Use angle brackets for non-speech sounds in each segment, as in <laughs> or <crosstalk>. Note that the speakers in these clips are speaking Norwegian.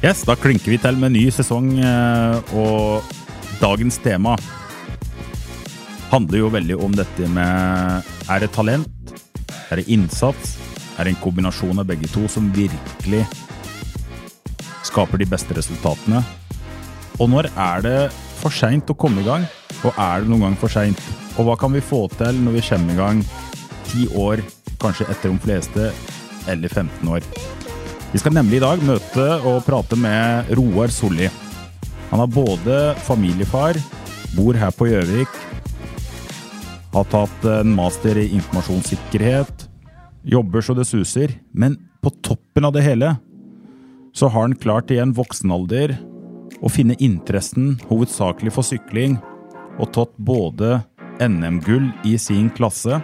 Yes, Da klinker vi til med ny sesong, eh, og dagens tema handler jo veldig om dette med Er det talent? Er det innsats? Er det en kombinasjon av begge to som virkelig skaper de beste resultatene? Og når er det for seint å komme i gang? Og er det noen gang for seint? Og hva kan vi få til når vi kommer i gang ti år, kanskje etter de fleste, eller 15 år? Vi skal nemlig i dag møte og prate med Roar Solli. Han er både familiefar, bor her på Gjøvik, har tatt en master i informasjonssikkerhet, jobber så det suser, men på toppen av det hele så har han klart i en voksen alder å finne interessen hovedsakelig for sykling, og tatt både NM-gull i sin klasse,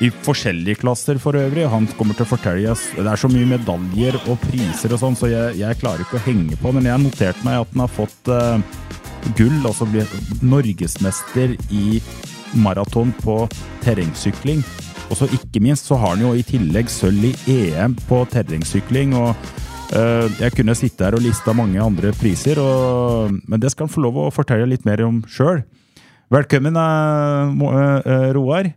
i forskjellige klasser for øvrig. Han kommer til å fortelle oss Det er så mye medaljer og priser og sånn, så jeg, jeg klarer ikke å henge på. Men jeg har notert meg at han har fått uh, gull, altså blir norgesmester i maraton på terrengsykling. Og så ikke minst så har han jo i tillegg sølv i EM på terrengsykling. og uh, Jeg kunne sitte her og lista mange andre priser, og, men det skal han få lov å fortelle litt mer om sjøl. Velkommen, uh, Roar.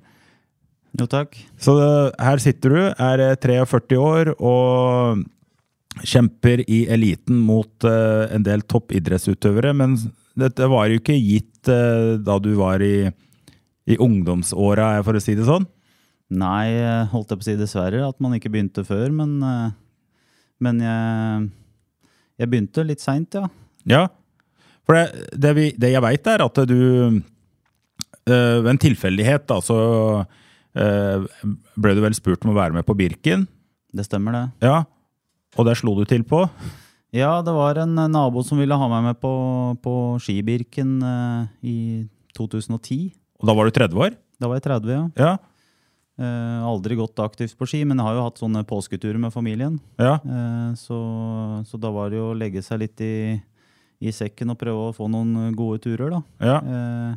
Jo, takk. Så eh, her sitter du, er eh, 43 år og kjemper i eliten mot uh, en del toppidrettsutøvere. Men dette var jo ikke gitt uh, da du var i, i ungdomsåra, for å si det sånn. Nei, eh, holdt jeg på å si dessverre at man ikke begynte før, men, uh, men jeg, jeg begynte litt seint, ja. Ja. For det, det, vi, det jeg veit, er at du eh, Ved en tilfeldighet, da, så eh, ble du vel spurt om å være med på Birken. Det stemmer, det. Ja. Og der slo du til på. Ja, det var en eh, nabo som ville ha meg med på, på Skibirken eh, i 2010. Og da var du 30 år? Da var jeg 30, ja. Ja. Eh, aldri gått aktivt på ski, men jeg har jo hatt sånne påsketurer med familien. ja. Eh, så, så da var det jo å legge seg litt i, i sekken og prøve å få noen gode turer, da. ja. Eh,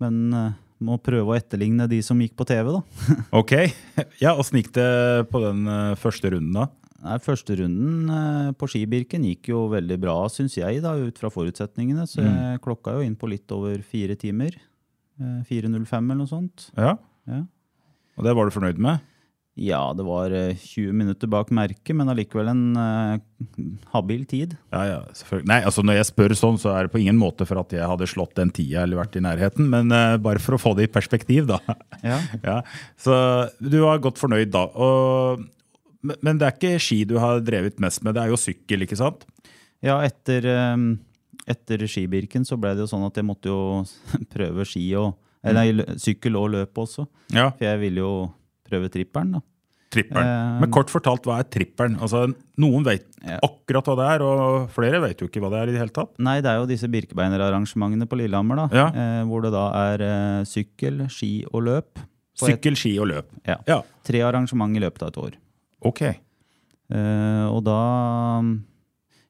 men eh, må prøve å etterligne de som gikk på TV, da. <laughs> Ok. Ja, Åssen gikk det på den eh, første runden, da? Nei, Første runden eh, på Skibirken gikk jo veldig bra, syns jeg, da, ut fra forutsetningene. Så jeg klokka jo inn på litt over fire timer. Eh, 4.05 eller noe sånt. Ja. Ja. Og det var du fornøyd med? Ja, det var eh, 20 minutter bak merket, men allikevel en uh, habil tid. Ja, ja, selvfølgelig. Nei, altså Når jeg spør sånn, så er det på ingen måte for at jeg hadde slått den tida eller vært i nærheten, men uh, bare for å få det i perspektiv, da. Ja. <laughs> ja. Så du var godt fornøyd da. Og, men- det er ikke ski du har drevet mest med, det er jo sykkel, ikke sant? Ja, etter, um, etter Skibirken så ble det jo sånn at jeg måtte jo <laughs> prøve ski og Eller nei, sykkel og løp også. Ja. For jeg ville jo prøve trippelen, da. Trippelen. Eh, Men kort fortalt, hva er trippelen? Altså, Noen vet akkurat hva det er, og flere vet jo ikke hva det er i det hele tatt. Nei, det er jo disse Birkebeinerarrangementene på Lillehammer, da. Ja. Eh, hvor det da er eh, sykkel, ski og løp. Sykkel, ski og løp. Ja. Ja, Tre arrangement i løpet av et år. ok. Eh, og da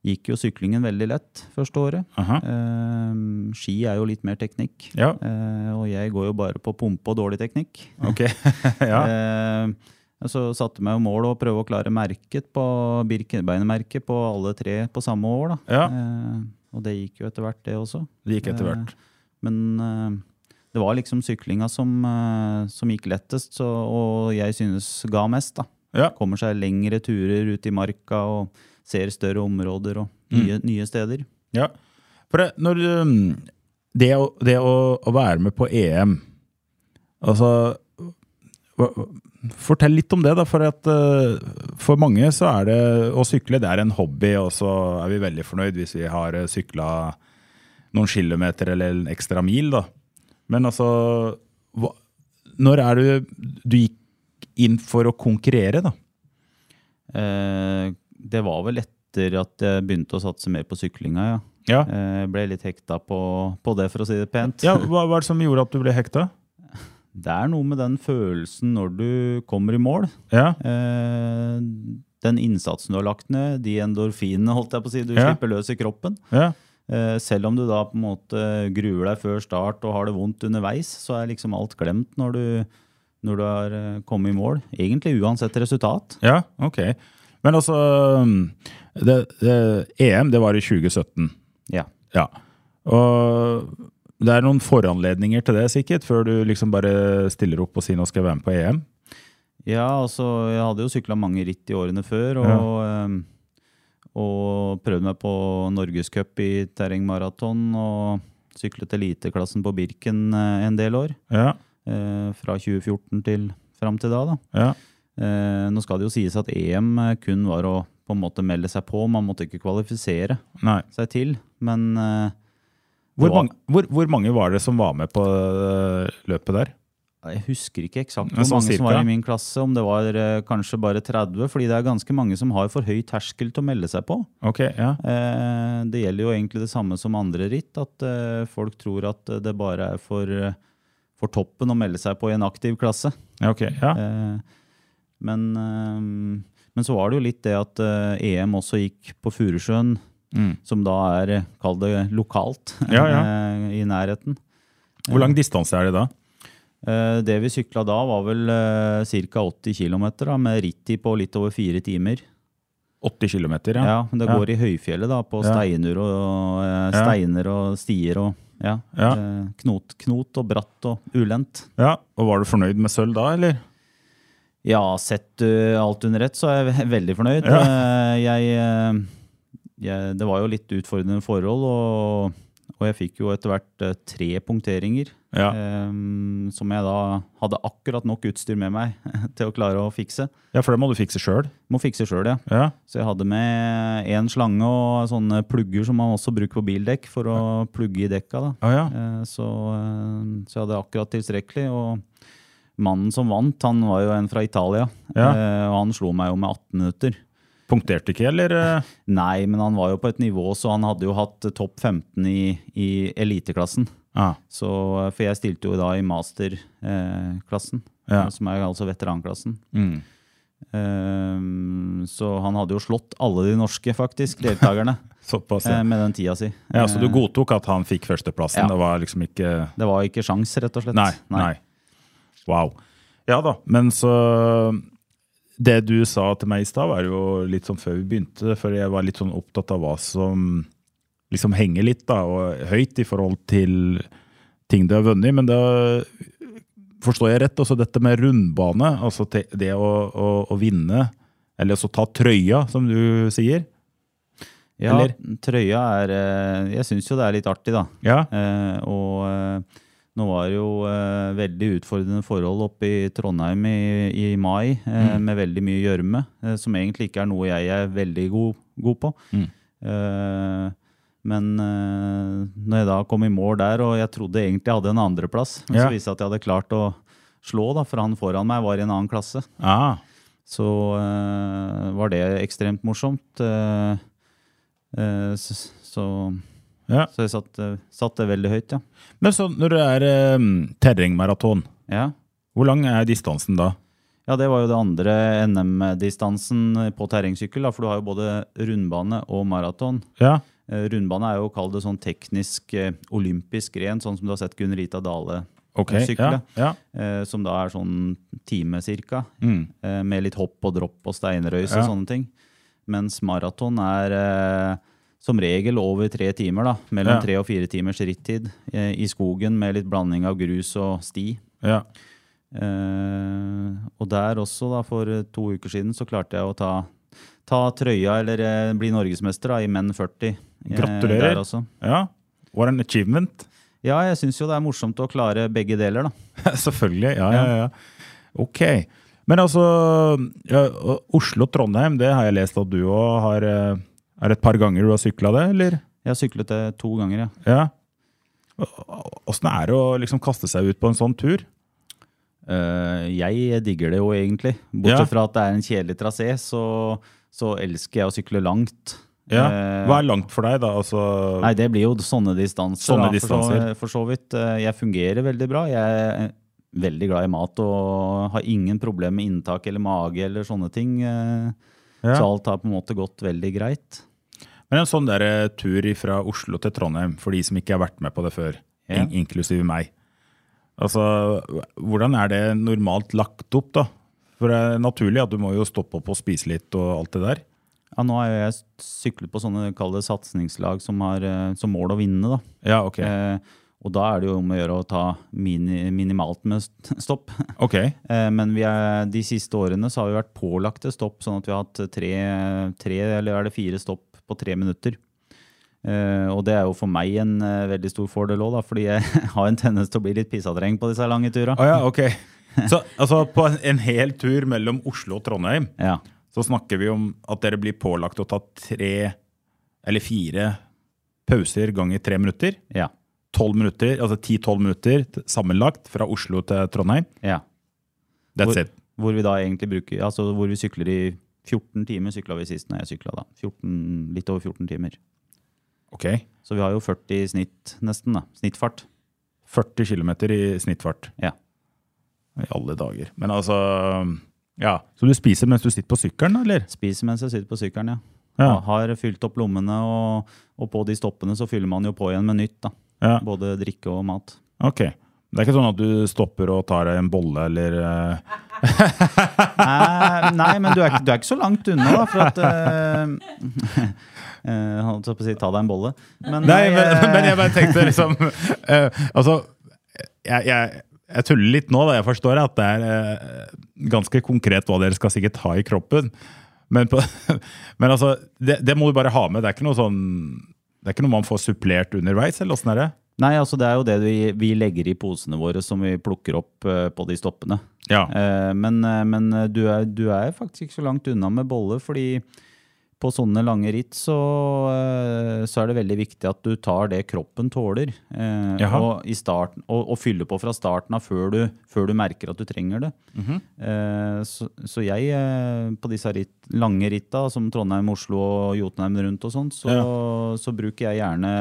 gikk jo syklingen veldig lett første året. Eh, ski er jo litt mer teknikk. Ja, Eh, og jeg går jo bare på pumpe og dårlig teknikk. ok. <laughs> <laughs> ja. Eh, så satte meg jo mål å prøve å klare merket på Birkebeinermerket på alle tre på samme år. Ja. Eh, og det gikk jo etter hvert, det også. Det gikk etter hvert. Men eh, det var liksom syklinga som, eh, som gikk lettest, så, og jeg synes ga mest. da. Ja. Kommer seg lengre turer ut i marka og ser større områder og Mm. nye, nye steder. Ja, for det, når um, det, å, det å, å være med på EM Altså Fortell litt om det, da. For, at, uh, for mange så er det å sykle det er en hobby, og så er vi veldig fornøyd hvis vi har uh, sykla noen kilometer eller en ekstra mil, da. Men altså hva, Når er det du gikk inn for å konkurrere, da? Eh, Det var vel etter at jeg begynte å satse mer på syklinga, ja. Ja. Eh, Jeg ble litt hekta på, på det, for å si det pent. ja hva var det som gjorde at du ble hekta? <laughs> Det er noe med den følelsen når du kommer i mål. Ja. Eh, den innsatsen du har lagt ned, de endorfinene holdt jeg på å si, du Ja. slipper løs i kroppen. ja. Eh, selv om du da på en måte gruer deg før start og har det vondt underveis, så er liksom alt glemt når du, når du har eh, kommet i mål. Egentlig uansett resultat. Ja, ok. Men altså det, det, EM, det var i 2017. Ja. Ja. Og det er noen foranledninger til det, sikkert, før du liksom bare stiller opp og sier nå skal jeg være med på EM? Ja, altså, jeg hadde jo sykla mange ritt i årene før, og, ja. og prøvde meg på norgescup i terrengmaraton, og syklet eliteklassen på Birken eh, en del år. Ja. eh, Fra 2014 til fram til da, da. ja. Eh, Nå skal det jo sies at EM kun var å på en måte melde seg på, man måtte ikke kvalifisere Nei. seg til, men eh, Hvor var- mange, hvor, hvor mange var det som var med på løpet der? Jeg husker ikke eksakt hvor mange mange som var i min klasse, om det var eh, kanskje bare 30, fordi det er ganske mange som har for høy terskel til å melde seg på. Ok, ja. Eh, Det gjelder jo egentlig det samme som andre ritt, at eh, folk tror at det bare er for, eh, for toppen å melde seg på i en aktiv klasse. Okay, ok, ja. Eh, Men, eh, men så var det jo litt det at eh, EM også gikk på Furusjøen, Mm. som da er, eh, kall det lokalt, Ja, ja. <laughs> i nærheten. Hvor lang distanse er det da? Det vi sykla da, var vel ca. 80 km, med rittid på litt over fire timer. 80 km, Ja, ja. men Det Ja. går i høyfjellet, da, på steiner og, steiner og stier og ja, Ja. knot, knot og bratt og ulendt. ja. Og var du fornøyd med sølv da, eller? Ja, sett du alt under ett, så er jeg <laughs> veldig fornøyd. Ja. Eh, jeg, eh, jeg, det var jo litt utfordrende forhold, og, og jeg fikk jo etter hvert eh, tre punkteringer. Ja. eh, som jeg da hadde akkurat nok utstyr med meg <laughs> til å klare å fikse. Ja, for det må du fikse sjøl. Må fikse sjøl, ja. Ja. Så jeg hadde med én slange og sånne plugger som man også bruker på bildekk for å plugge i dekka. da. Ah, ja. Eh, Så, eh, så jeg hadde akkurat tilstrekkelig. Og mannen som vant, han var jo en fra Italia. Ja. Eh, Og han slo meg jo med 18 minutter. Punkterte ikke, eller? eh? Nei, men han var jo på et nivå, så han hadde jo hatt topp 15 i, i eliteklassen. Ah, Så, eh, for jeg stilte jo da i masterklassen, Ja. som er altså veteranklassen. mm. Um, Så han hadde jo slått alle de norske, faktisk, deltakerne. <laughs> Såpass, ja. med den tida si. ja. Så du godtok at han fikk førsteplassen? Ja. Det var liksom ikke Det var ikke sjans, rett og slett. Nei, nei. Wow. Ja da, men så Det du sa til meg i stad, var jo litt sånn før vi begynte, for jeg var litt sånn opptatt av hva som liksom henger litt da, og høyt i forhold til ting du har vunnet. Men da forstår jeg rett, også dette med rundbane, altså det å, å, å vinne, eller også ta trøya, som du sier. Ja, Eller? trøya er eh, Jeg syns jo det er litt artig, da. Ja, Eh, og eh, nå var det jo eh, veldig utfordrende forhold oppe i Trondheim i, i mai, eh, Mm. med veldig mye gjørme, eh, som egentlig ikke er noe jeg er veldig god, god på. Mm. Eh, men eh, når jeg da kom i mål der, og jeg trodde egentlig jeg hadde en andreplass, men Ja. så viste det at jeg hadde klart å slå, da, for han foran meg var i en annen klasse. ah, Så eh, var det ekstremt morsomt. Så, ja. så jeg satt, eh, satt det veldig høyt, ja. Men så når det er eh, terrengmaraton, ja. hvor lang er distansen da? Ja, det var jo det andre NM-distansen på terrengsykkel, for du har jo både rundbane og maraton. Ja, Eh, Rundbane er jo kalt det sånn teknisk eh, olympisk ren, sånn som du har sett Gunn Rita Dale eh, sykle. Ja, ja. Som da er sånn time cirka, Mm. med litt hopp og dropp og steinrøys og sånne ting. Mens maraton er som regel over tre timer, da. Mellom Ja. tre og fire timers rittid eh, i skogen med litt blanding av grus og sti. ja. Eh, og der også, da, for to uker siden, så klarte jeg å ta, ta trøya, eller eh, bli norgesmester da, i menn 40. eh, Gratulerer. Ja, what an achievement. Ja, jeg syns jo det er morsomt å klare begge deler, da. <laughs> Selvfølgelig, ja, ja, ja. Ok. Men altså, ja, Oslo-Trondheim, det har jeg lest at du òg har eh, Er det et par ganger du har sykla det, eller? Jeg har syklet det to ganger, ja. Ja. Åssen er det å liksom kaste seg ut på en sånn tur? Uh, jeg digger det jo egentlig. Bortsett Ja. fra at det er en kjedelig trasé, så, så elsker jeg å sykle langt. Ja. Eh, Hva er langt for deg, da? Altså, Nei, det blir jo sånne distanser. Sånne da, for, så, distanser. for så vidt. Eh, Jeg fungerer veldig bra. Jeg er veldig glad i mat og har ingen problemer med inntak eller mage eller sånne ting. Ja. Så alt har på en måte gått veldig greit. Men en sånn der eh, tur fra Oslo til Trondheim, for de som ikke har vært med på det før, Ja. in inklusive meg. Altså, Hvordan er det normalt lagt opp, da? For det er naturlig at du må jo stoppe opp og spise litt og alt det der. Ja, nå har jeg syklet på sånne kall det satsingslag som har eh, som mål å vinne. da. Ja, ok. Eh, og da er det jo om å gjøre å ta mini, minimalt med <laughs> stopp. Ok. Eh, men vi er, de siste årene så har vi vært pålagte stopp, sånn at vi har hatt tre, tre eller er det fire stopp på tre minutter. Uh, og det er jo for meg en uh, veldig stor fordel òg, fordi jeg <laughs> har en tendens til å bli litt pissadreng på disse lange turene. Oh, ja, ok. Så altså, på en, en hel tur mellom Oslo og Trondheim, <laughs> Ja. så snakker vi om at dere blir pålagt å ta tre eller fire pauser ganger tre minutter. Ja. 12 minutter, altså 10-12 minutter sammenlagt fra Oslo til Trondheim. ja. That's Hvor, it. hvor vi da egentlig bruker Altså hvor vi sykler i 14 timer, sykla vi sist når jeg sykla da. 14, litt over 14 timer. Ok. Så vi har jo 40 i snitt, nesten. da. Snittfart. 40 km i snittfart. Ja. I alle dager. Men altså Ja. Så du spiser mens du sitter på sykkelen, eller? Spiser mens jeg sitter på sykkelen, ja. Ja. Har fylt opp lommene, og, og på de stoppene så fyller man jo på igjen med nytt. da. Ja. Både drikke og mat. Ok. Det er ikke sånn at du stopper og tar deg en bolle, eller eh, Eh, nei, men du er, ikke- du er ikke så langt unna, da, for at uh, <laughs> eh, Holdt jeg på å si ta deg en bolle. Men, Nei, men, eh, men jeg bare tenkte liksom uh, Altså, jeg, jeg, jeg tuller litt nå, da. Jeg forstår at det er uh, ganske konkret hva dere skal sikkert ha i kroppen. Men, på, <laughs> men altså, det, det må du bare ha med. Det er ikke noe sånn det er ikke noe man får supplert underveis, eller hvordan er det? Nei, altså det er jo det vi, vi legger i posene våre som vi plukker opp uh, på de stoppene. Ja. Uh, men uh, men du, er, du er faktisk ikke så langt unna med bolle, fordi på sånne lange ritt så, så er det veldig viktig at du tar det kroppen tåler. Og, i starten, og, og fyller på fra starten av før du, før du merker at du trenger det. Mhm. eh, så, så jeg, på disse ritt, lange ritta, som Trondheim, Oslo og Jotunheimen rundt og sånt, så, så bruker jeg gjerne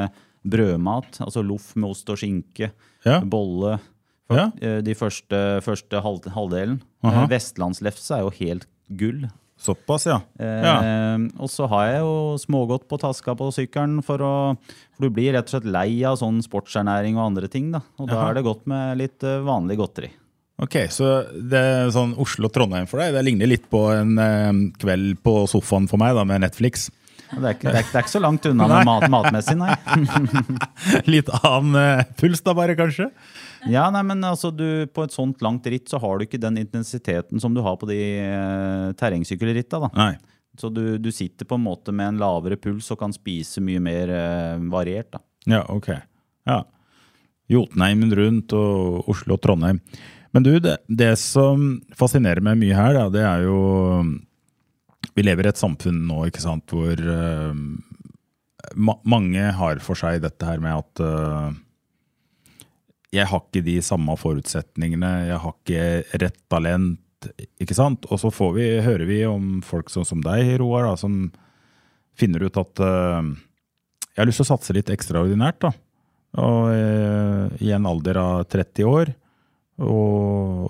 brødmat, altså loff med ost og skinke, Ja. bolle, Ja. eh, de første, første halv, halvdelen. Aha. Eh, Vestlandslefse er jo helt gull. Såpass, ja. Eh. Og så har jeg jo smågodt på taska på sykkelen, for, å, for du blir rett og slett lei av sånn sportsernæring og andre ting. da. Og da er det godt med litt eh, vanlig godteri. Ok, så det er sånn Oslo-Trondheim for deg. Det ligner litt på en eh, kveld på sofaen for meg da, med Netflix. Det er ikke, det er, det er ikke så langt unna med mat, matmessig, nei. <laughs> Litt annen eh, puls da, bare, kanskje? Ja, nei, men altså, du, På et sånt langt ritt så har du ikke den intensiteten som du har på de eh, terrengsykkelritta. da. Nei. Så du, du sitter på en måte med en lavere puls og kan spise mye mer eh, variert. da. Ja, ok. Ja. Jotunheimen rundt og Oslo og Trondheim. Men du, det, det som fascinerer meg mye her, da, det er jo Vi lever i et samfunn nå ikke sant, hvor uh, ma mange har for seg dette her med at uh, jeg har ikke de samme forutsetningene, jeg har ikke rett talent, ikke sant? Og så får vi, hører vi om folk sånn som deg, Roar, da, som finner ut at uh, jeg har lyst til å satse litt ekstraordinært, da. Og i en alder av 30 år. Og,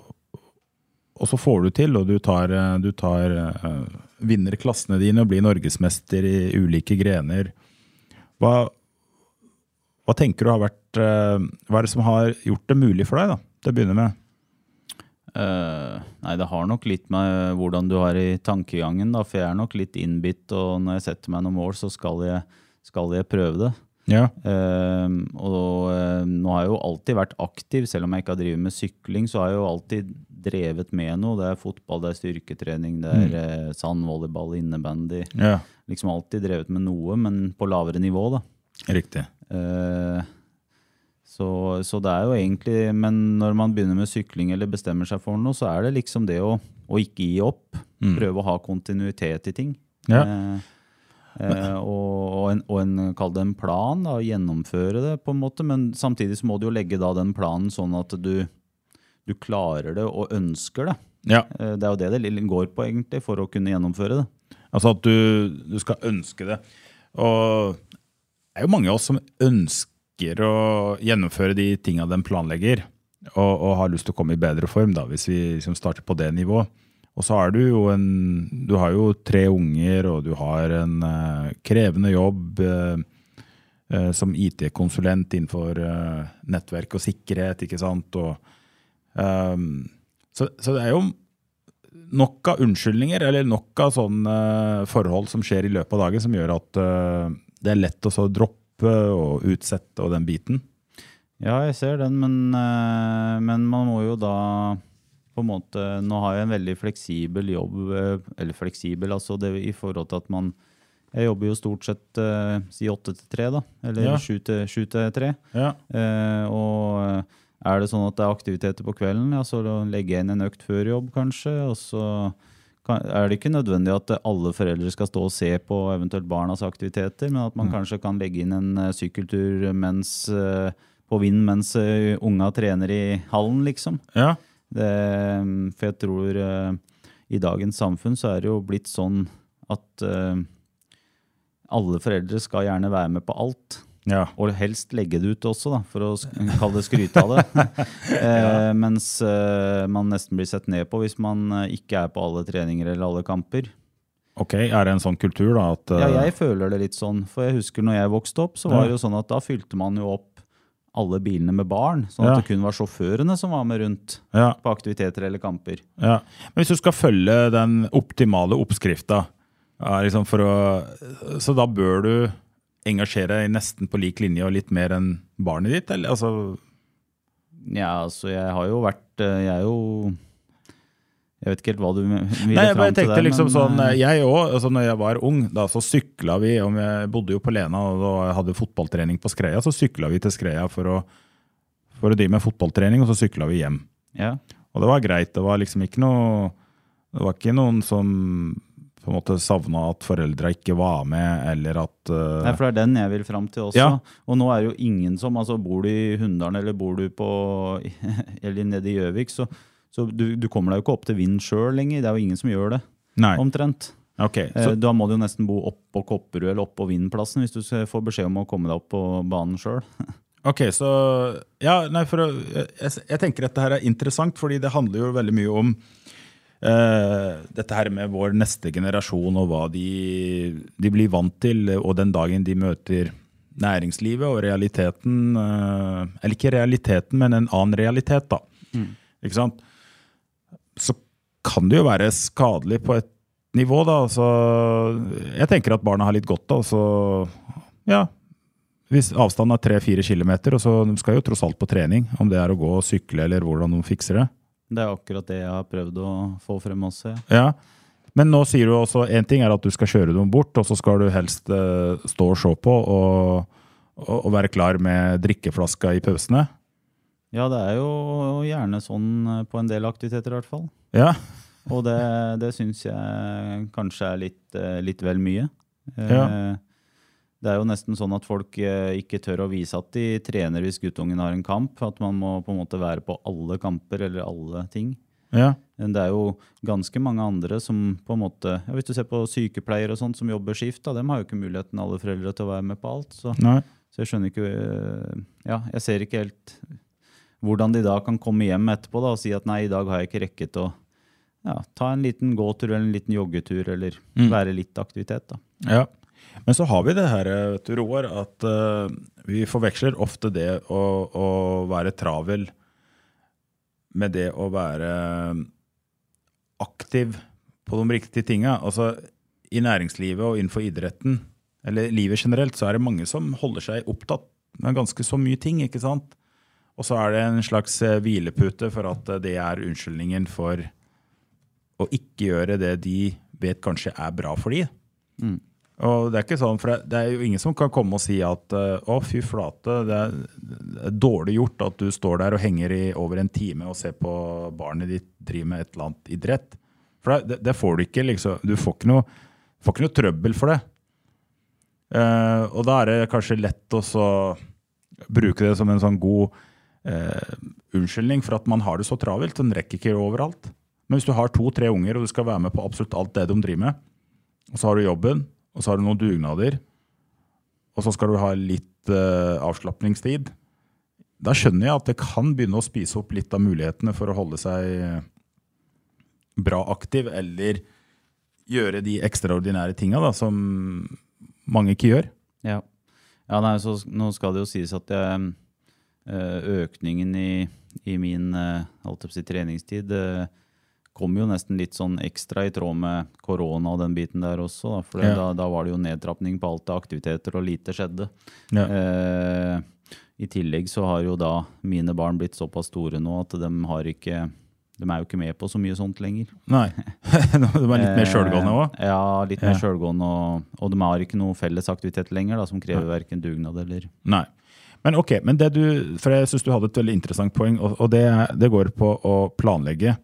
og så får du til, og du tar, du tar vinner klassene dine og blir norgesmester i ulike grener. Hva, hva tenker du har vært eh, Hva er det som har gjort det mulig for deg, da, til å begynne med? Uh, nei, det har nok litt med hvordan du har i tankegangen, da. For jeg er nok litt innbitt, og når jeg setter meg noen mål, så skal jeg, skal jeg prøve det. Ja. Uh, og uh, nå har jeg jo alltid vært aktiv, selv om jeg ikke har drevet med sykling, så har jeg jo alltid drevet med noe. Det er fotball, det er styrketrening, det er eh, sandvolleyball, innebandy. ja. Liksom alltid drevet med noe, men på lavere nivå, da. Riktig. Uh, så, så det er jo egentlig Men når man begynner med sykling eller bestemmer seg for noe, så er det liksom det å, å ikke gi opp. Prøve å ha kontinuitet i ting. Ja. Eh, eh, og, en, og en, kall det en plan, da, gjennomføre det på en måte. Men samtidig så må du jo legge da den planen sånn at du, du klarer det og ønsker det. Ja. Eh, det er jo det det går på, egentlig, for å kunne gjennomføre det. Altså at du, du skal ønske det. Og det er jo mange av oss som ønsker å gjennomføre de tinga de planlegger, og, og, har lyst til å komme i bedre form, da, hvis vi liksom starter på det nivået. Og så har du jo en Du har jo tre unger, og du har en uh, krevende jobb uh, uh, som IT-konsulent innenfor nettverk og sikkerhet, ikke sant. Og, så, så, det er jo nok av unnskyldninger eller nok av sånne forhold som skjer i løpet av dagen, som gjør at det er lett å så droppe og utsette og den biten. Ja, jeg ser den, men, men, man må jo da på en måte Nå har jeg en veldig fleksibel jobb, uh, eller fleksibel altså det i forhold til at man jeg jobber jo stort sett si åtte til tre, da. Eller sju ja. til tre. Ja. og er det sånn at det er aktiviteter på kvelden, ja, så legger jeg inn en økt før jobb, kanskje. Og så er det ikke nødvendig at alle foreldre skal stå og se på eventuelt barnas aktiviteter, men at man mm. kanskje kan legge inn en sykkeltur mens, på vind mens unga trener i hallen, liksom. Ja. Det, for jeg tror i dagens samfunn så er det jo blitt sånn at alle foreldre skal gjerne være med på alt. Ja. Og helst legge det ut også, da, for å kalle det skryte av det. <laughs> eh, mens eh, man nesten blir sett ned på hvis man eh, ikke er på alle treninger eller alle kamper. Ok, Er det en sånn kultur, da? At, uh... Ja, jeg føler det litt sånn. For jeg husker når jeg vokste opp, så var det jo sånn at da fylte man jo opp alle bilene med barn. Sånn at ja. det kun var sjåførene som var med rundt ja. på aktiviteter eller kamper. Ja, Men hvis du skal følge den optimale oppskrifta, liksom så da bør du engasjere deg nesten på lik linje og litt mer enn barnet ditt? Eller, altså ja, altså jeg har jo vært eh, Jeg er jo jeg vet ikke helt hva du ville jeg fram til der. Liksom men, sånn, eh, jeg òg, altså når jeg var ung, da så sykla vi og Jeg bodde jo på Lena og da hadde fotballtrening på Skreia. Så sykla vi til Skreia for å, for å drive med fotballtrening, og så sykla vi hjem. Ja. Og det var greit. Det var liksom ikke noe Det var ikke noen som på en måte savna at foreldra ikke var med, eller at uh... Nei, for det er den jeg vil fram til også. Ja. Og nå er det jo ingen som altså Bor du i Hunndalen eller bor du på <laughs> eller nede i Gjøvik, så, så du, du, kommer deg jo ikke opp til Vind sjøl lenger. Det er jo ingen som gjør det. Nei. Omtrent. Okay, eh, så... Da må du jo nesten bo oppå Kopperud eller oppå Vindplassen hvis du får beskjed om å komme deg opp på banen sjøl. <laughs> ok, så Ja, nei, for å, jeg, jeg tenker dette her er interessant, fordi det handler jo veldig mye om Uh, dette her med vår neste generasjon og hva de, de, blir vant til, og den dagen de møter næringslivet og realiteten uh, Eller ikke realiteten, men en annen realitet, da. Mm. Ikke sant? Så kan det jo være skadelig på et nivå, da. Så jeg tenker at barna har litt godt av så Ja. Hvis avstanden er tre-fire kilometer, og så skal jo tross alt på trening, om det er å gå og sykle eller hvordan de fikser det. Det er akkurat det jeg har prøvd å få frem også. Ja. ja. Men nå sier du også én ting er at du skal kjøre dem bort, og så skal du helst uh, stå og se på og, og, og, være klar med drikkeflaska i pausene. Ja, det er jo gjerne sånn eh, på en del aktiviteter i hvert fall. Ja. og det, det syns jeg kanskje er litt, eh, litt vel mye. Ja. Det er jo nesten sånn at folk eh, ikke tør å vise at de trener hvis guttungen har en kamp. At man må på en måte være på alle kamper eller alle ting. Ja. Det er jo ganske mange andre som på en måte ja, Hvis du ser på sykepleiere og sånt som jobber skift, da, dem har jo ikke muligheten alle foreldre til å være med på alt. Så, så jeg skjønner ikke eh, Ja, jeg ser ikke helt hvordan de da kan komme hjem etterpå da, og si at nei, i dag har jeg ikke rekket å ja, ta en liten gåtur eller en liten joggetur eller mm. være litt aktivitet. da. Ja. Men så har vi det her, vet du, Roar, at uh, vi forveksler ofte det å, å, være travel med det å være aktiv på de riktige tinga. Altså, I næringslivet og innenfor idretten, eller livet generelt, så er det mange som holder seg opptatt med ganske så mye ting. ikke sant? Og så er det en slags eh, hvilepute for at det er unnskyldningen for å ikke gjøre det de vet kanskje er bra for de. Mm. Og Det er ikke sånn, for det er jo ingen som kan komme og si at eh, å, fy flate, det er, det er dårlig gjort at du står der og henger i over en time og ser på barnet ditt drive med et eller annet idrett. For det, det får du ikke. liksom. Du får ikke noe, får ikke noe trøbbel for det. Uh, og da er det kanskje lett å bruke det som en sånn god uh, unnskyldning for at man har det så travelt. Den rekker ikke overalt. Men hvis du har to-tre unger og du skal være med på absolutt alt det de driver med, og så har du jobben, og så har du noen dugnader, og så skal du ha litt eh, avslapningstid. Da skjønner jeg at det kan begynne å spise opp litt av mulighetene for å holde seg bra aktiv, eller gjøre de ekstraordinære tinga som mange ikke gjør. Ja. ja nei, så nå skal det jo sies at jeg, eh, økningen i, i min eh, si, treningstid eh, kom jo nesten litt sånn ekstra i tråd med korona og den biten der også. Da, for ja. da, da, var det jo nedtrapping på alt av aktiviteter, og lite skjedde. Ja. Eh, I tillegg så har jo da mine barn blitt såpass store nå at de har ikke de er jo ikke med på så mye sånt lenger. Nei, <laughs> <laughs> De er litt mer sjølgående òg? Eh, ja, litt mer ja. sjølgående. Og, og, de har ikke noe felles aktivitet lenger da, som krever verken dugnad eller Nei. Men ok, men det du, for jeg syns du hadde et veldig interessant poeng, og, og det, det, går på å planlegge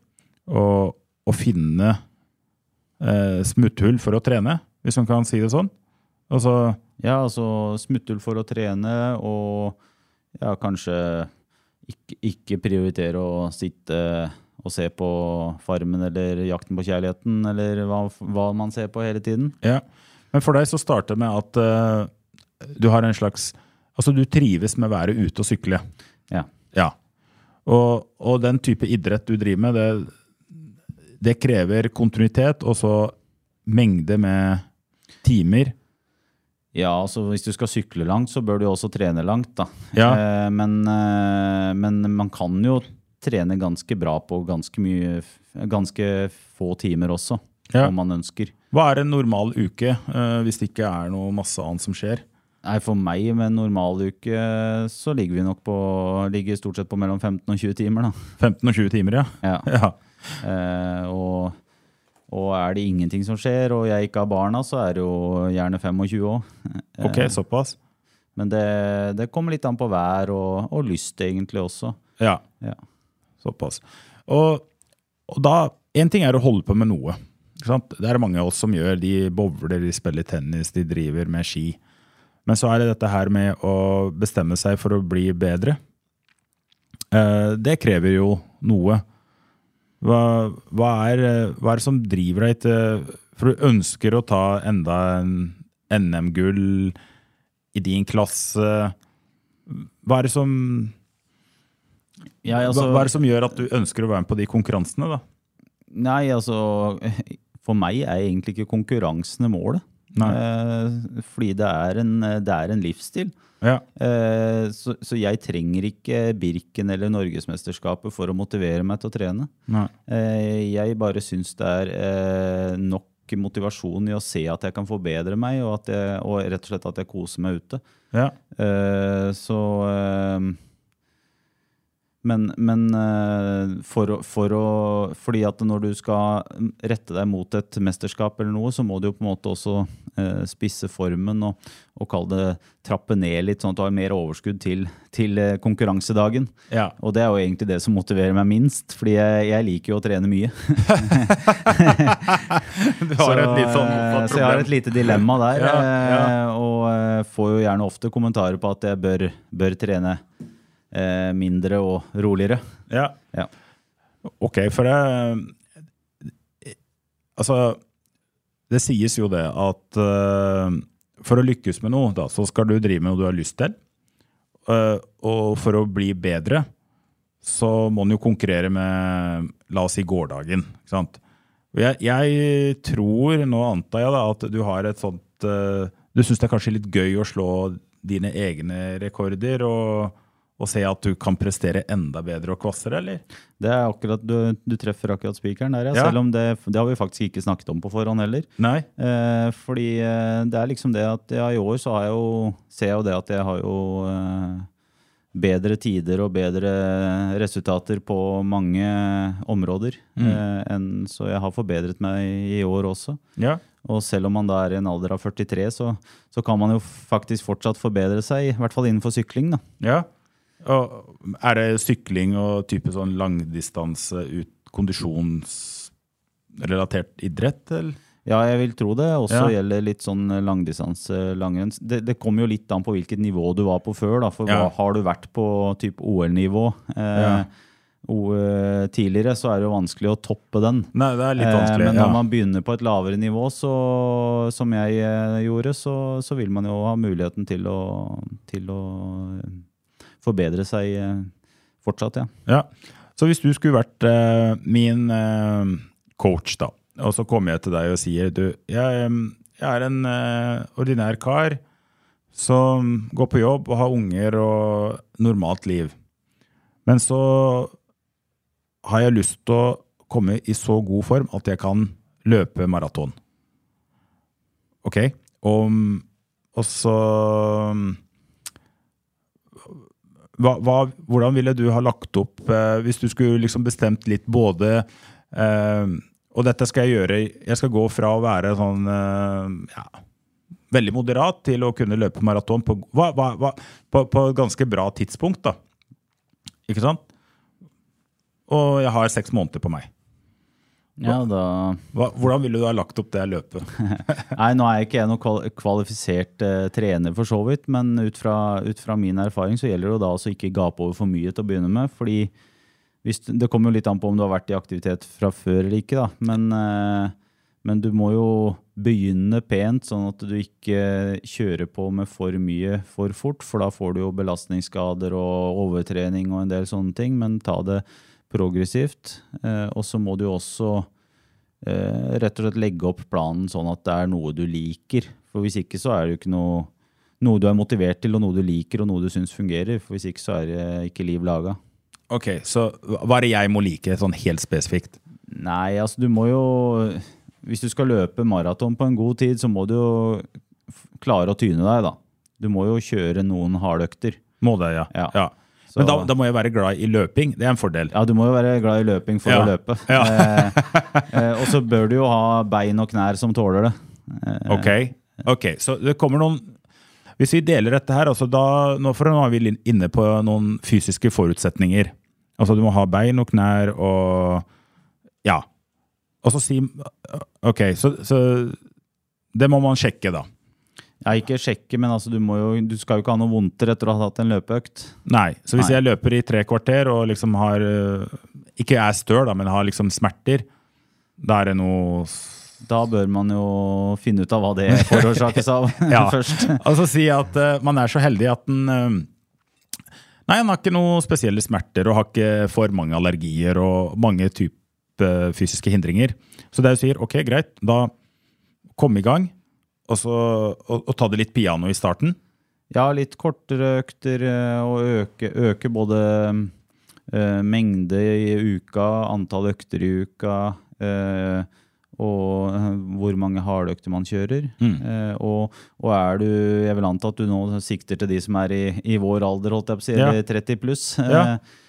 og, og finne eh, smutthull for å trene, hvis man kan si det sånn. Altså, ja, altså smutthull for å trene og ja, kanskje ikke, ikke prioritere å sitte og se på Farmen eller Jakten på kjærligheten, eller hva, hva, man ser på hele tiden. Ja, Men for deg så starter det med at uh, du har en slags Altså, du trives med å være ute og sykle. Ja. ja. Og, og, den type idrett du driver med, det, det krever kontinuitet og så mengde med timer. Ja, altså hvis du skal sykle langt, så bør du også trene langt, da. Ja. Eh, men, eh, men man kan jo trene ganske bra på ganske, mye, ganske få timer også, ja. om man ønsker. Hva er en normal uke, uh, hvis det ikke er noe masse annet som skjer? Nei, For meg med en normaluke så ligger vi nok på ligger stort sett på mellom 15 og 20 timer. da. 15 og 20 timer, ja. ja. <laughs> ja. Eh, og, og, er det ingenting som skjer, og jeg ikke har barna, så er det jo gjerne 25 òg. <laughs> Eh, ok, såpass. Men det, det, kommer litt an på vær og, og lyst, egentlig også. Ja. ja. Såpass. Og, og da En ting er å holde på med noe. Det er mange av oss som gjør. De bowler, de spiller tennis, de driver med ski. Men så er det dette her med å bestemme seg for å bli bedre. Eh, det krever jo noe. Hva, hva, er, hva er det som driver deg til For du ønsker å ta enda en NM-gull i din klasse. Hva er det som ja, altså, hva, hva, er det som gjør at du ønsker å være med på de konkurransene? da? Nei, altså <laughs> For meg er egentlig ikke konkurransene målet. Eh, fordi det er, en, det er en livsstil. Ja. Eh, så, så, jeg trenger ikke Birken eller Norgesmesterskapet for å motivere meg til å trene. Eh, jeg bare syns det er eh, nok motivasjon i å se at jeg kan forbedre meg, og, jeg, og rett og slett at jeg koser meg ute. Ja. Eh, så eh, men, men eh, for, for, å Fordi at når du skal rette deg mot et mesterskap, eller noe, så må du jo på en måte også eh, spisse formen og, og kalle det trappe ned litt, sånn at du har mer overskudd til, til eh, konkurransedagen. Ja. Og det er jo egentlig det som motiverer meg minst, fordi jeg, jeg liker jo å trene mye. <laughs> <laughs> du har så, et litt sånn problem. Så jeg har et lite dilemma der. <laughs> ja, ja. Og får jo gjerne ofte kommentarer på at jeg bør, bør trene eh, mindre og roligere. Ja. ja. Ok, for det Altså, det sies jo det at uh, for å lykkes med noe, da, så skal du drive med noe du har lyst til. Uh, og for å bli bedre, så må en jo konkurrere med, la oss si, gårdagen. ikke sant? Jeg, jeg, tror, nå antar jeg da, at du har et sånt uh, Du syns det er kanskje litt gøy å slå dine egne rekorder, og og se at du kan prestere enda bedre og kvassere, eller? Det er akkurat, Du, du treffer akkurat spikeren der, ja. ja. Selv om det, det, har vi faktisk ikke snakket om på forhånd heller. Nei. Eh, fordi eh, det er liksom det at ja, i år så har jeg jo, ser jeg jo det at jeg har jo eh, bedre tider og bedre resultater på mange områder. Mm. Eh, enn, så jeg har forbedret meg i år også. Ja. Og selv om man da er i en alder av 43, så, så kan man jo faktisk fortsatt forbedre seg, i hvert fall innenfor sykling. da. Ja, og er det sykling og type sånn langdistanse, ut, kondisjonsrelatert idrett, eller? Ja, jeg vil tro det. Også ja. gjelder litt sånn langdistanse, langrenn. Det, det kommer jo litt an på hvilket nivå du var på før. Da. For ja. har du vært på type OL-nivå, eh, ja. eh, tidligere, så er det jo vanskelig å toppe den. Nei, det er litt Eh, vanskelig. Men ja. når man begynner på et lavere nivå, så, som jeg eh, gjorde, så, så vil man jo ha muligheten til å, til å eh, forbedre seg eh, fortsatt, ja. Ja. Så hvis du skulle vært uh, min uh, coach, da, og så kommer jeg til deg og sier du, jeg, jeg er en uh, ordinær kar som går på jobb og har unger og normalt liv. Men så har jeg lyst til å komme i så god form at jeg kan løpe maraton. Ok? Og, og så hva, hva, hvordan ville du ha lagt opp eh, hvis du skulle liksom bestemt litt både eh, Og dette skal jeg gjøre Jeg skal gå fra å være sånn eh, ja, veldig moderat til å kunne løpe maraton på, hva, på, på et ganske bra tidspunkt. da. Ikke sant? Og jeg har seks måneder på meg. Ja, da... Hva, hvordan ville du ha lagt opp det løpet? <laughs> Nei, nå er ikke jeg noen kvalifisert eh, trener for så vidt, men ut fra, ut fra min erfaring så gjelder det jo da å ikke gape over for mye til å begynne med. fordi hvis, Det kommer jo litt an på om du har vært i aktivitet fra før eller ikke, da. Men, eh, men du må jo begynne pent, sånn at du ikke kjører på med for mye for fort, for da får du jo belastningsskader og overtrening og en del sånne ting. Men ta det progressivt. Eh, og så må du også eh, rett og slett legge opp planen sånn at det er noe du liker. For hvis ikke så er det jo ikke noe, noe du er motivert til, og noe du liker, og noe du syns fungerer. For hvis ikke så er det ikke liv laga. Ok, Så hva er det jeg må like, sånn helt spesifikt? Nei, altså du må jo Hvis du skal løpe maraton på en god tid, så må du jo klare å tyne deg, da. Du må jo kjøre noen hardøkter. Må det, ja. Ja. ja. Så- Men da, da må jeg være glad i løping. Det er en fordel. Ja, du må jo være glad i løping for Ja. å løpe. <laughs> Ja. eh, eh, og så bør du jo ha bein og knær som tåler det. Eh, Ok, ok, så det kommer noen Hvis vi deler dette her, altså da, nå, for nå er vi inne på noen fysiske forutsetninger. Altså du må ha bein og knær og Ja. Og så si Ok, så, så det må man sjekke, da. Ja, ikke sjekke, men altså, du, må jo, du skal jo ikke ha noe vondter etter å ha hatt en løpeøkt. Nei. Så hvis Nei. jeg løper i tre kvarter og liksom har øh, Ikke er støl, da, men har liksom smerter, da er det noe Da bør man jo finne ut av hva det forårsakes <laughs> av Ja. <laughs> først. Altså si at uh, man er så heldig at den uh, Nei, han har ikke noen spesielle smerter og har ikke for mange allergier og mange type fysiske hindringer. Så det jo sier, ok, greit, da kom i gang, og, så, og, og ta det litt piano i starten. Ja, litt kortere økter eh, og øke, øke både eh, mengde i uka, antall økter i uka, eh, og eh, hvor mange hardøkter man kjører. Eh, og, og er du Jeg vil anta at du nå sikter til de som er i, i vår alder, holdt jeg på å si, Ja. 30 pluss. Ja. Eh,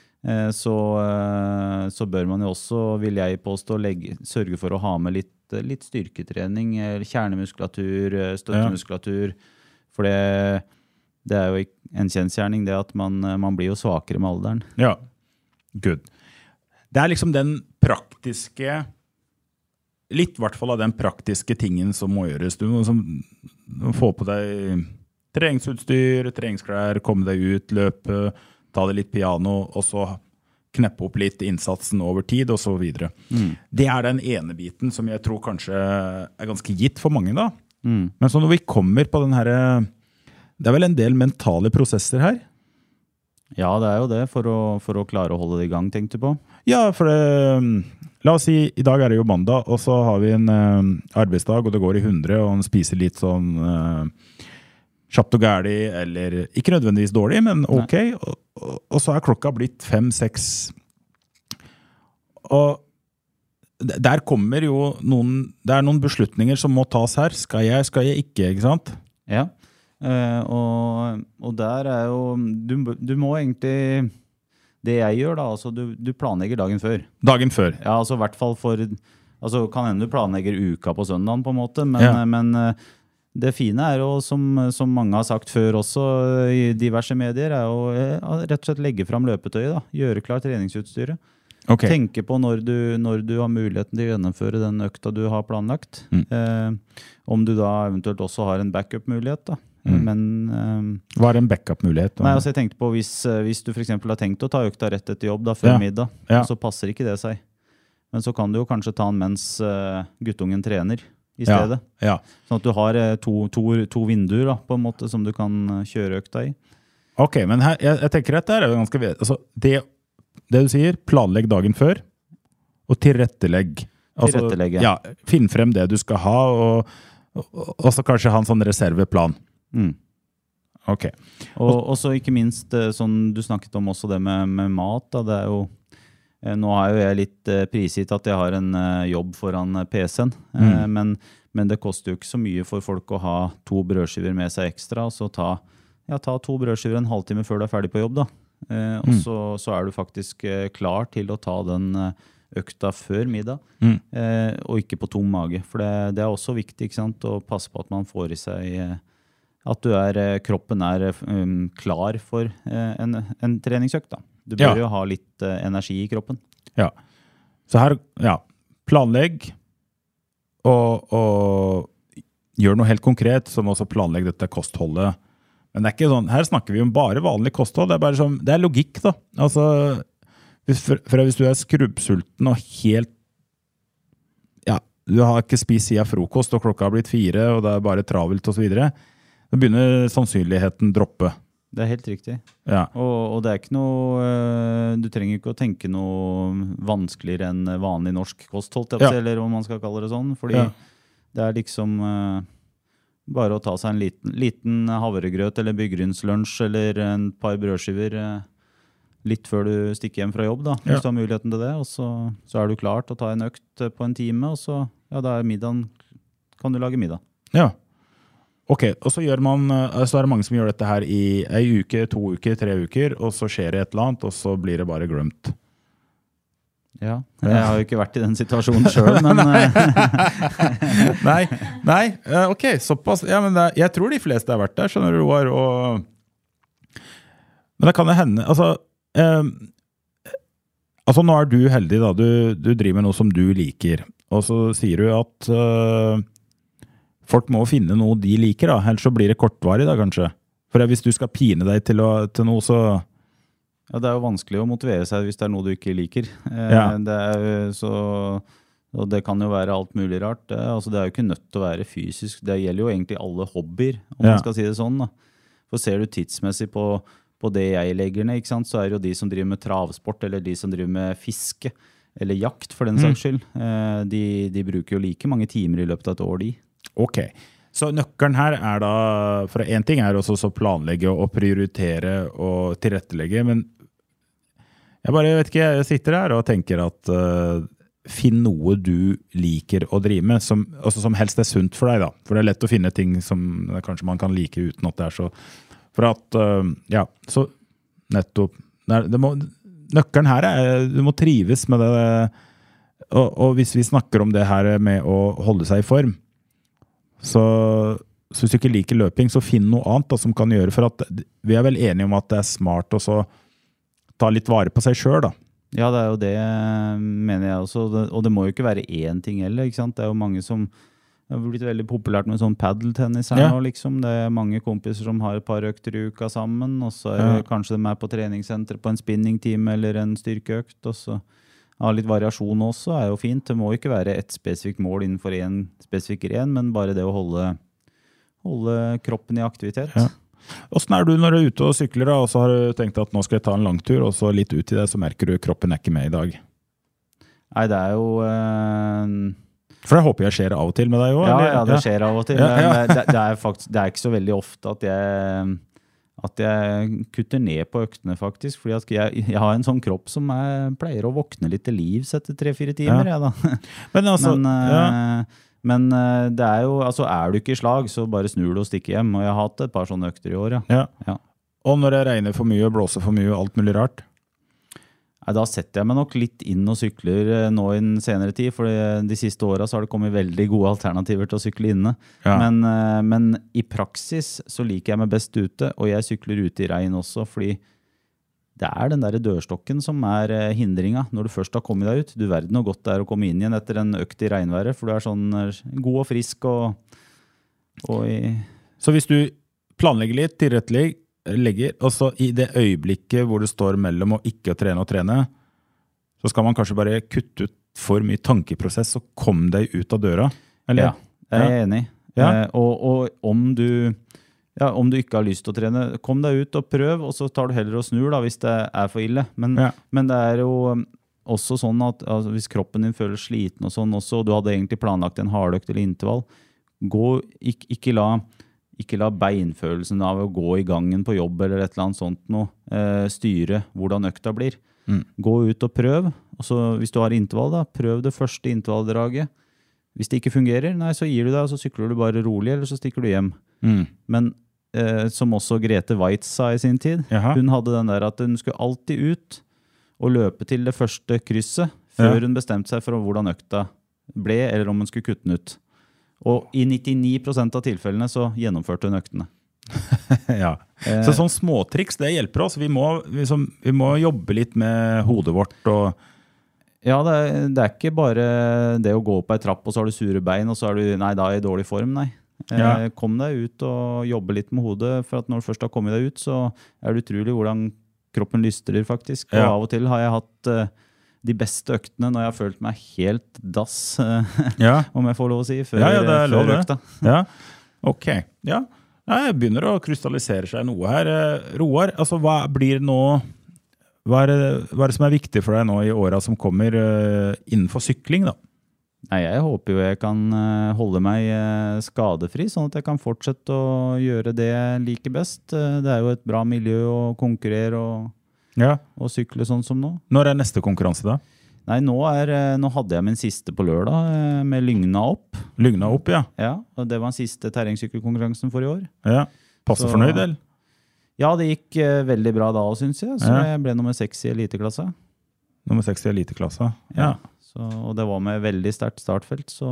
så, eh, så bør man jo også, vil jeg påstå, legge, sørge for å ha med litt, litt styrketrening, eh, kjernemuskulatur, støttemuskulatur. støttemuskulatur. For det, det er jo en kjensgjerning, det at man, eh, man blir jo svakere med alderen. Ja, good. Det er liksom den praktiske Litt i hvert fall av den praktiske tingen som må gjøres. Du må liksom få på deg treningsutstyr, treningsklær, komme deg ut, løpe, ta det litt piano, og så kneppe opp litt innsatsen over tid, så videre. Det er den ene biten som jeg tror kanskje er ganske gitt for mange, da. Men så når vi kommer på den herre Det er vel en del mentale prosesser her? Ja, det er jo det, for å, for å klare å holde det i gang, tenkte du på. Ja, for det, la oss si, i dag er det jo mandag, og så har vi en ø, arbeidsdag, og det går i 100, og en spiser litt sånn eh, kjapt og gæli, eller ikke nødvendigvis dårlig, men ok. Og, og, og så er klokka blitt fem-seks. Og der kommer jo noen Det er noen beslutninger som må tas her. Skal jeg, skal jeg ikke, ikke sant? Ja. Uh, og, og der er jo du, du må egentlig Det jeg gjør, da, altså du, du planlegger dagen før. Dagen før. Ja, altså i hvert fall for altså Kan hende du planlegger uka på søndagen, på en måte, men, Ja. men eh, det fine er jo, som, som mange har sagt før også i diverse medier, er jo eh, rett og slett legge fram løpetøyet. da, Gjøre klart treningsutstyret. Okay. Tenke på når du, når du har muligheten til å gjennomføre den økta du har planlagt. Mm. Eh, om du da eventuelt også har en backup-mulighet. da. Mm. Men eh, Hva er en backup-mulighet? Nei, altså jeg tenkte på hvis, eh, hvis du eksempel har tenkt å ta økta rett etter jobb da, før Ja. middag, Ja. så passer ikke det seg. Men så kan du jo kanskje ta den mens uh, guttungen trener i stedet. Ja. Sånn at du har eh, to, to, to vinduer da, på en måte som du kan eh, kjøre økta i. Ok, men her, jeg, jeg tenker at det er ganske altså, det, det du sier, planlegg dagen før, og tilrettelegg. Altså, Tilrettelegge. Ja, Finn frem det du skal ha, og, og, og så kanskje ha en sånn reserveplan. Mm. Ok. Og så ikke minst eh, sånn du snakket om også det med, med mat. Da, det er jo Nå er jo jeg litt eh, prisgitt at jeg har en eh, jobb foran eh, PC-en. mm. men, men det koster jo ikke så mye for folk å ha to brødskiver med seg ekstra. Og så ta, ja, ta to brødskiver en halvtime før du er ferdig på jobb. da. Eh, og så, så er du faktisk eh, klar til å ta den eh, økta før middag, Mm. eh, og ikke på tom mage. For det, det er også viktig sant? å passe på at man får i seg eh, at du er, eh, kroppen er eh, um, klar for eh, en, en treningsøkt. Da. Du bør Ja. jo ha litt uh, energi i kroppen. Ja. Så her, ja, planlegg, og, og gjør noe helt konkret, som også planlegg dette kostholdet. Men det er ikke sånn, her snakker vi om bare vanlig kosthold. Det er bare sånn, det er logikk, da. Altså, hvis, for, for hvis du er skrubbsulten og helt Ja, du har ikke spist siden frokost, og klokka har blitt fire, og det er bare travelt osv., så begynner sannsynligheten droppe. Det er helt riktig. Ja. Og, og det er ikke noe eh, Du trenger ikke å tenke noe vanskeligere enn vanlig norsk kost, holdt jeg på å si, Ja. eller om man skal kalle det sånn. Fordi Ja. det er liksom eh, bare å ta seg en liten, liten havregrøt eller byggrynslunsj eller en par brødskiver eh, litt før du stikker hjem fra jobb, da, hvis du har muligheten til det. Og så, så er du klar til å ta en økt på en time, og så ja, da er middagen kan du lage middag. Ja. Ok, og så, gjør man, eh, så er det mange som gjør dette her i ei uke, to uker, tre uker, og så skjer det et eller annet, og så blir det bare glemt. Ja. Jeg har jo ikke vært i den situasjonen sjøl, <laughs> men eh, <laughs> Nei, nei, eh, ok, såpass. Ja, men det, jeg tror de fleste har vært der, skjønner du, Roar. Og... Men det kan jo hende Altså, eh, altså nå er du heldig, da. Du, du driver med noe som du liker. Og så sier du at eh, folk må finne noe de liker, da. Ellers så blir det kortvarig, da, kanskje. For hvis du skal pine deg til, å, til noe, så Ja, det er jo vanskelig å motivere seg hvis det er noe du ikke liker. Eh, Ja. Det er jo så, og det kan jo være alt mulig rart. Det, altså, det er jo ikke nødt til å være fysisk. Det gjelder jo egentlig alle hobbyer, om Ja. man skal si det sånn. Da. For ser du tidsmessig på, på det jeg legger ned, så er det jo de som driver med travsport, eller de som driver med fiske, eller jakt for den saks skyld, mm. de, de bruker jo like mange timer i løpet av et år, de. Ok. Så nøkkelen her er da For én ting er også å planlegge og prioritere og tilrettelegge, men jeg bare vet ikke, jeg sitter her og tenker at uh, finn noe du liker å drive med, som, altså som helst er sunt for deg. da. For det er lett å finne ting som kanskje man kan like uten at det er så For at uh, Ja, så nettopp. Må, nøkkelen her er du må trives med det. Og, og hvis vi snakker om det her med å holde seg i form, så, så hvis du ikke liker løping, så finn noe annet da, som kan gjøre For at vi er vel enige om at det er smart å ta litt vare på seg sjøl, da. Ja, det er jo det, mener jeg også. Og det må jo ikke være én ting heller. ikke sant? Det er jo mange som det har blitt veldig populært med sånn padeltennis her Ja. nå, liksom. Det er mange kompiser som har et par økter i uka sammen, og så er Ja. kanskje de er på treningssenter på en spinningtime eller en styrkeøkt, og så ha litt variasjon også er jo fint. Det må ikke være ett spesifikt mål innenfor én spesifikk gren, men bare det å holde, holde kroppen i aktivitet. Ja. Åssen er du når du er ute og sykler, og så har du tenkt at nå skal jeg ta en langtur, og så litt ut i det, så merker du kroppen er ikke med i dag? Nei, det er jo eh, For det håper jeg skjer av og til med deg òg? Ja, ja, det skjer av og til. Ja, ja. Men det, det, er faktisk, det er ikke så veldig ofte at jeg, at jeg kutter ned på øktene, faktisk. Fordi jeg, jeg har en sånn kropp som jeg pleier å våkne litt til livs etter tre-fire timer. Jeg, da. <laughs> Men altså, Men, ja. eh, men eh, det er jo Altså, er du ikke i slag, så bare snur du og stikker hjem. Og jeg har hatt et par sånne økter i år, ja. ja. Ja. Og når det regner for mye, og blåser for mye og alt mulig rart? Da setter jeg meg nok litt inn og sykler eh, nå i den senere tid. For de siste åra har det kommet veldig gode alternativer til å sykle inne. Ja. Men, eh, men i praksis så liker jeg meg best ute, og jeg sykler ute i regn også, fordi det er den der dørstokken som er eh, hindringa når du først har kommet deg ut. Du verden hvor godt det er å komme inn igjen etter en økt i regnværet, for du er sånn god og frisk og, og i Så hvis du planlegger litt, tilrettelegger, legger, og så i det øyeblikket hvor det står mellom å ikke å trene og trene, så skal man kanskje bare kutte ut for mye tankeprosess og komme deg ut av døra? Eller? Ja, jeg er enig. Ja. Eh, og, og om du ja, om du ikke har lyst til å trene, kom deg ut og prøv, og så tar du heller og snur da, hvis det er for ille. Men, Ja. men det er jo um, også sånn at altså, hvis kroppen din føler sliten, og sånn også, og du hadde egentlig planlagt en hardøkt eller intervall, gå, ikke, ikke, la, ikke la beinfølelsen av å gå i gangen på jobb eller et eller annet sånt noe, eh, styre hvordan økta blir. Gå ut og prøv. Og så, hvis du har intervall, da, prøv det første intervalldraget. Hvis det ikke fungerer, nei, så gir du deg, og så sykler du bare rolig, eller så stikker du hjem. Mm. Men eh, som også Grete Waitz sa i sin tid, Jaha. hun hadde den der at hun skulle alltid ut og løpe til det første krysset før Ja. hun bestemte seg for hvordan økta ble, eller om hun skulle kutte den ut. Og i 99% av tilfellene så gjennomførte hun øktene. <laughs> ja. Så sånn småtriks, det hjelper oss. Vi må, liksom, vi må jobbe litt med hodet vårt og Ja, det er, det er ikke bare det å gå opp ei trapp, og så har du sure bein, og så er du Nei, da er jeg i dårlig form, nei. Eh, Ja. Kom deg ut og jobbe litt med hodet, for at når du først har kommet deg ut, så er det utrolig hvordan kroppen lystrer, faktisk. Og Ja. av og til har jeg hatt eh, de beste øktene når jeg har følt meg helt dass, eh, Ja. <laughs> om jeg får lov å si, før, Ja, ja, det er lov, det. økta. Ja, ok. Ja. Jeg begynner å krystallisere seg noe her. Eh, Roar, altså hva blir nå hva er, det, hva er det som er viktig for deg nå i åra som kommer eh, innenfor sykling? da? Nei, jeg håper jo jeg kan eh, holde meg eh, skadefri, sånn at jeg kan fortsette å gjøre det jeg liker best. Eh, Det er jo et bra miljø å konkurrere og, Ja. og sykle sånn som nå. Når er neste konkurranse, da? Nei, nå, er, eh, nå hadde jeg min siste på lørdag, eh, med Lygna opp. Lygna opp, ja. Ja, og Det var den siste terrengsykkelkonkurransen for i år. ja. Passe fornøyd, eller? Ja, det gikk eh, veldig bra da òg, syns jeg. Så Ja. jeg ble nummer seks i eliteklassa. Nummer seks i eliteklassa. Ja. Så, og det var med veldig sterkt startfelt, så,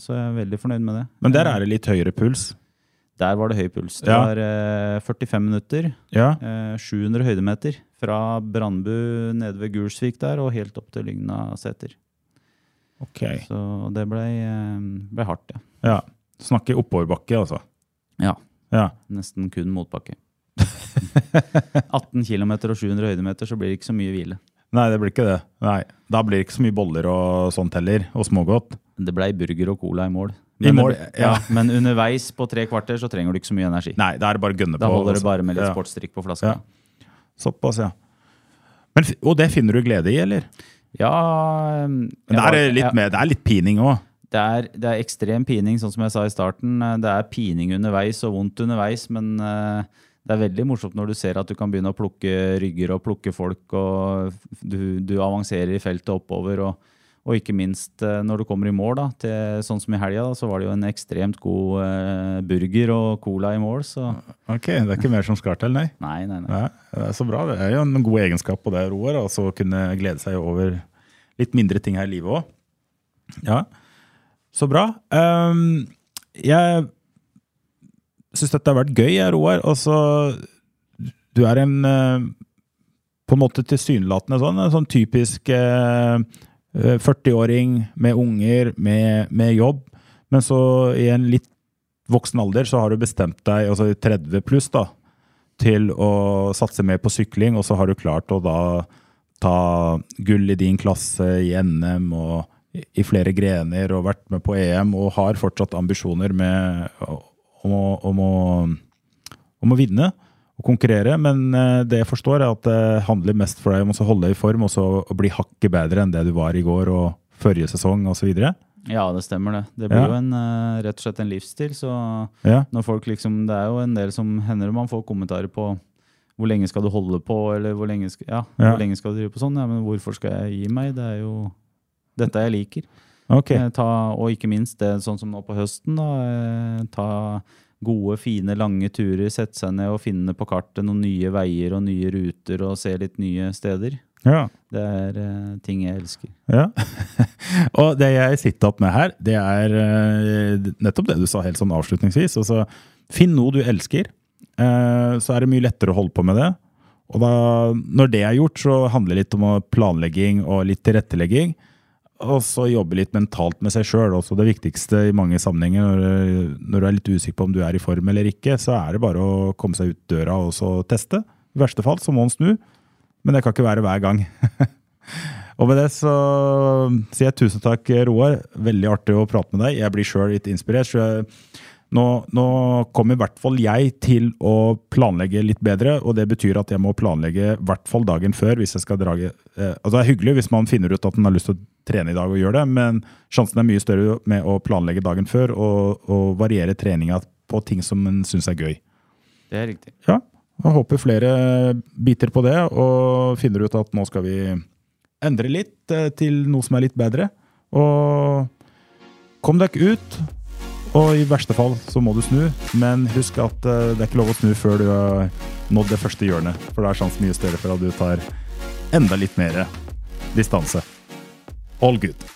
så jeg er veldig fornøyd med det. Men der er det litt høyere puls. Der var det høy puls. Det Ja. var eh, 45 minutter, Ja. eh, 700 høydemeter. Fra Brandbu nede ved Gulsvik der og helt opp til Lygna seter. Ok. Så det ble, eh, ble hardt, ja. Ja. Snakker oppoverbakke, altså. Ja. Ja. Nesten kun motbakke. <laughs> 18 km og 700 høydemeter, så blir det ikke så mye hvile. Nei, det blir ikke det. Nei. Da blir det ikke så mye boller og sånt heller, og smågodt. Det blei burger og cola i mål. I mål, Ja. ja. Men underveis på tre kvarter så trenger du ikke så mye energi. Nei, da er det bare gønne på. Da holder det altså. bare med litt sportsdrikk på flaska. Ja. Såpass, ja. Men, og det finner du glede i, eller? Ja, um, Men det, det var- er, litt jeg- med, det er litt pining òg. Det er, det er ekstrem pining, sånn som jeg sa i starten. Eh, Det er pining underveis og vondt underveis, men eh, det er veldig morsomt når du ser at du kan begynne å plukke rygger og plukke folk, og du, du avanserer i feltet oppover. Og, og ikke minst eh, når du kommer i mål, da, til, sånn som i helga, så var det jo en ekstremt god eh, burger og cola i mål. Så Ok, det er ikke mer som skal til, nei. <laughs> nei, nei, nei. Det er så bra. Det er jo en god egenskap på det, Roar. Altså å kunne glede seg over litt mindre ting her i livet òg. Ja, så bra. Um, jeg syns dette har vært gøy, Roar. Altså, du er en eh, på en måte tilsynelatende sånn, en sånn typisk eh, 40-åring med unger, med, med jobb. Men så i en litt voksen alder så har du bestemt deg, altså i 30 pluss, da, til å satse mer på sykling, og så har du klart å da ta gull i din klasse i NM og i flere grener og vært med på EM og har fortsatt ambisjoner med, om, å, om, å, om å vinne og konkurrere. Men eh, det jeg forstår, er at det handler mest for deg om å holde i form og så bli hakket bedre enn det du var i går og forrige sesong osv. Ja, det stemmer det. Det blir Ja. jo en, eh, rett og slett en livsstil. Så Ja. når folk liksom, det er jo en del som hender man får kommentarer på hvor lenge skal du holde på, eller hvor lenge skal, ja, hvor lenge skal du drive på sånn? Ja, men hvorfor skal jeg gi meg? Det er jo dette jeg liker. Ok. Eh, Ta, og ikke minst det sånn som nå på høsten, da. eh, Ta gode, fine, lange turer, sette seg ned og finne på kartet noen nye veier og nye ruter og se litt nye steder. Ja. Det er uh, ting jeg elsker. Ja. <laughs> og det jeg sitter opp med her, det er uh, nettopp det du sa helt sånn avslutningsvis. Altså, finn noe du elsker, uh, så er det mye lettere å holde på med det. Og da, når det er gjort, så handler det litt om planlegging og litt tilrettelegging. Og så jobbe litt mentalt med seg sjøl. Det viktigste i mange sammenhenger når, når, du er litt usikker på om du er i form eller ikke, så er det bare å komme seg ut døra og så teste. I verste fall så må han snu, men det kan ikke være hver gang. <laughs> og med det så sier jeg tusen takk, Roar. Veldig artig å prate med deg. Jeg blir sjøl litt inspirert. så jeg nå, nå, kommer i hvert fall jeg til å planlegge litt bedre, og det betyr at jeg må planlegge i hvert fall dagen før hvis jeg skal drage eh, Altså Det er hyggelig hvis man finner ut at man har lyst til å trene i dag og gjøre det, men sjansen er mye større med å planlegge dagen før og, og variere treninga på ting som man syns er gøy. Det er riktig. Ja, jeg håper flere biter på det og finner ut at nå skal vi endre litt eh, til noe som er litt bedre. Og kom dere ut. Og i verste fall så må du snu, men husk at uh, det er ikke lov å snu før du har nådd det første hjørnet. For da er sjansen mye større for at du tar enda litt mer distanse. All good.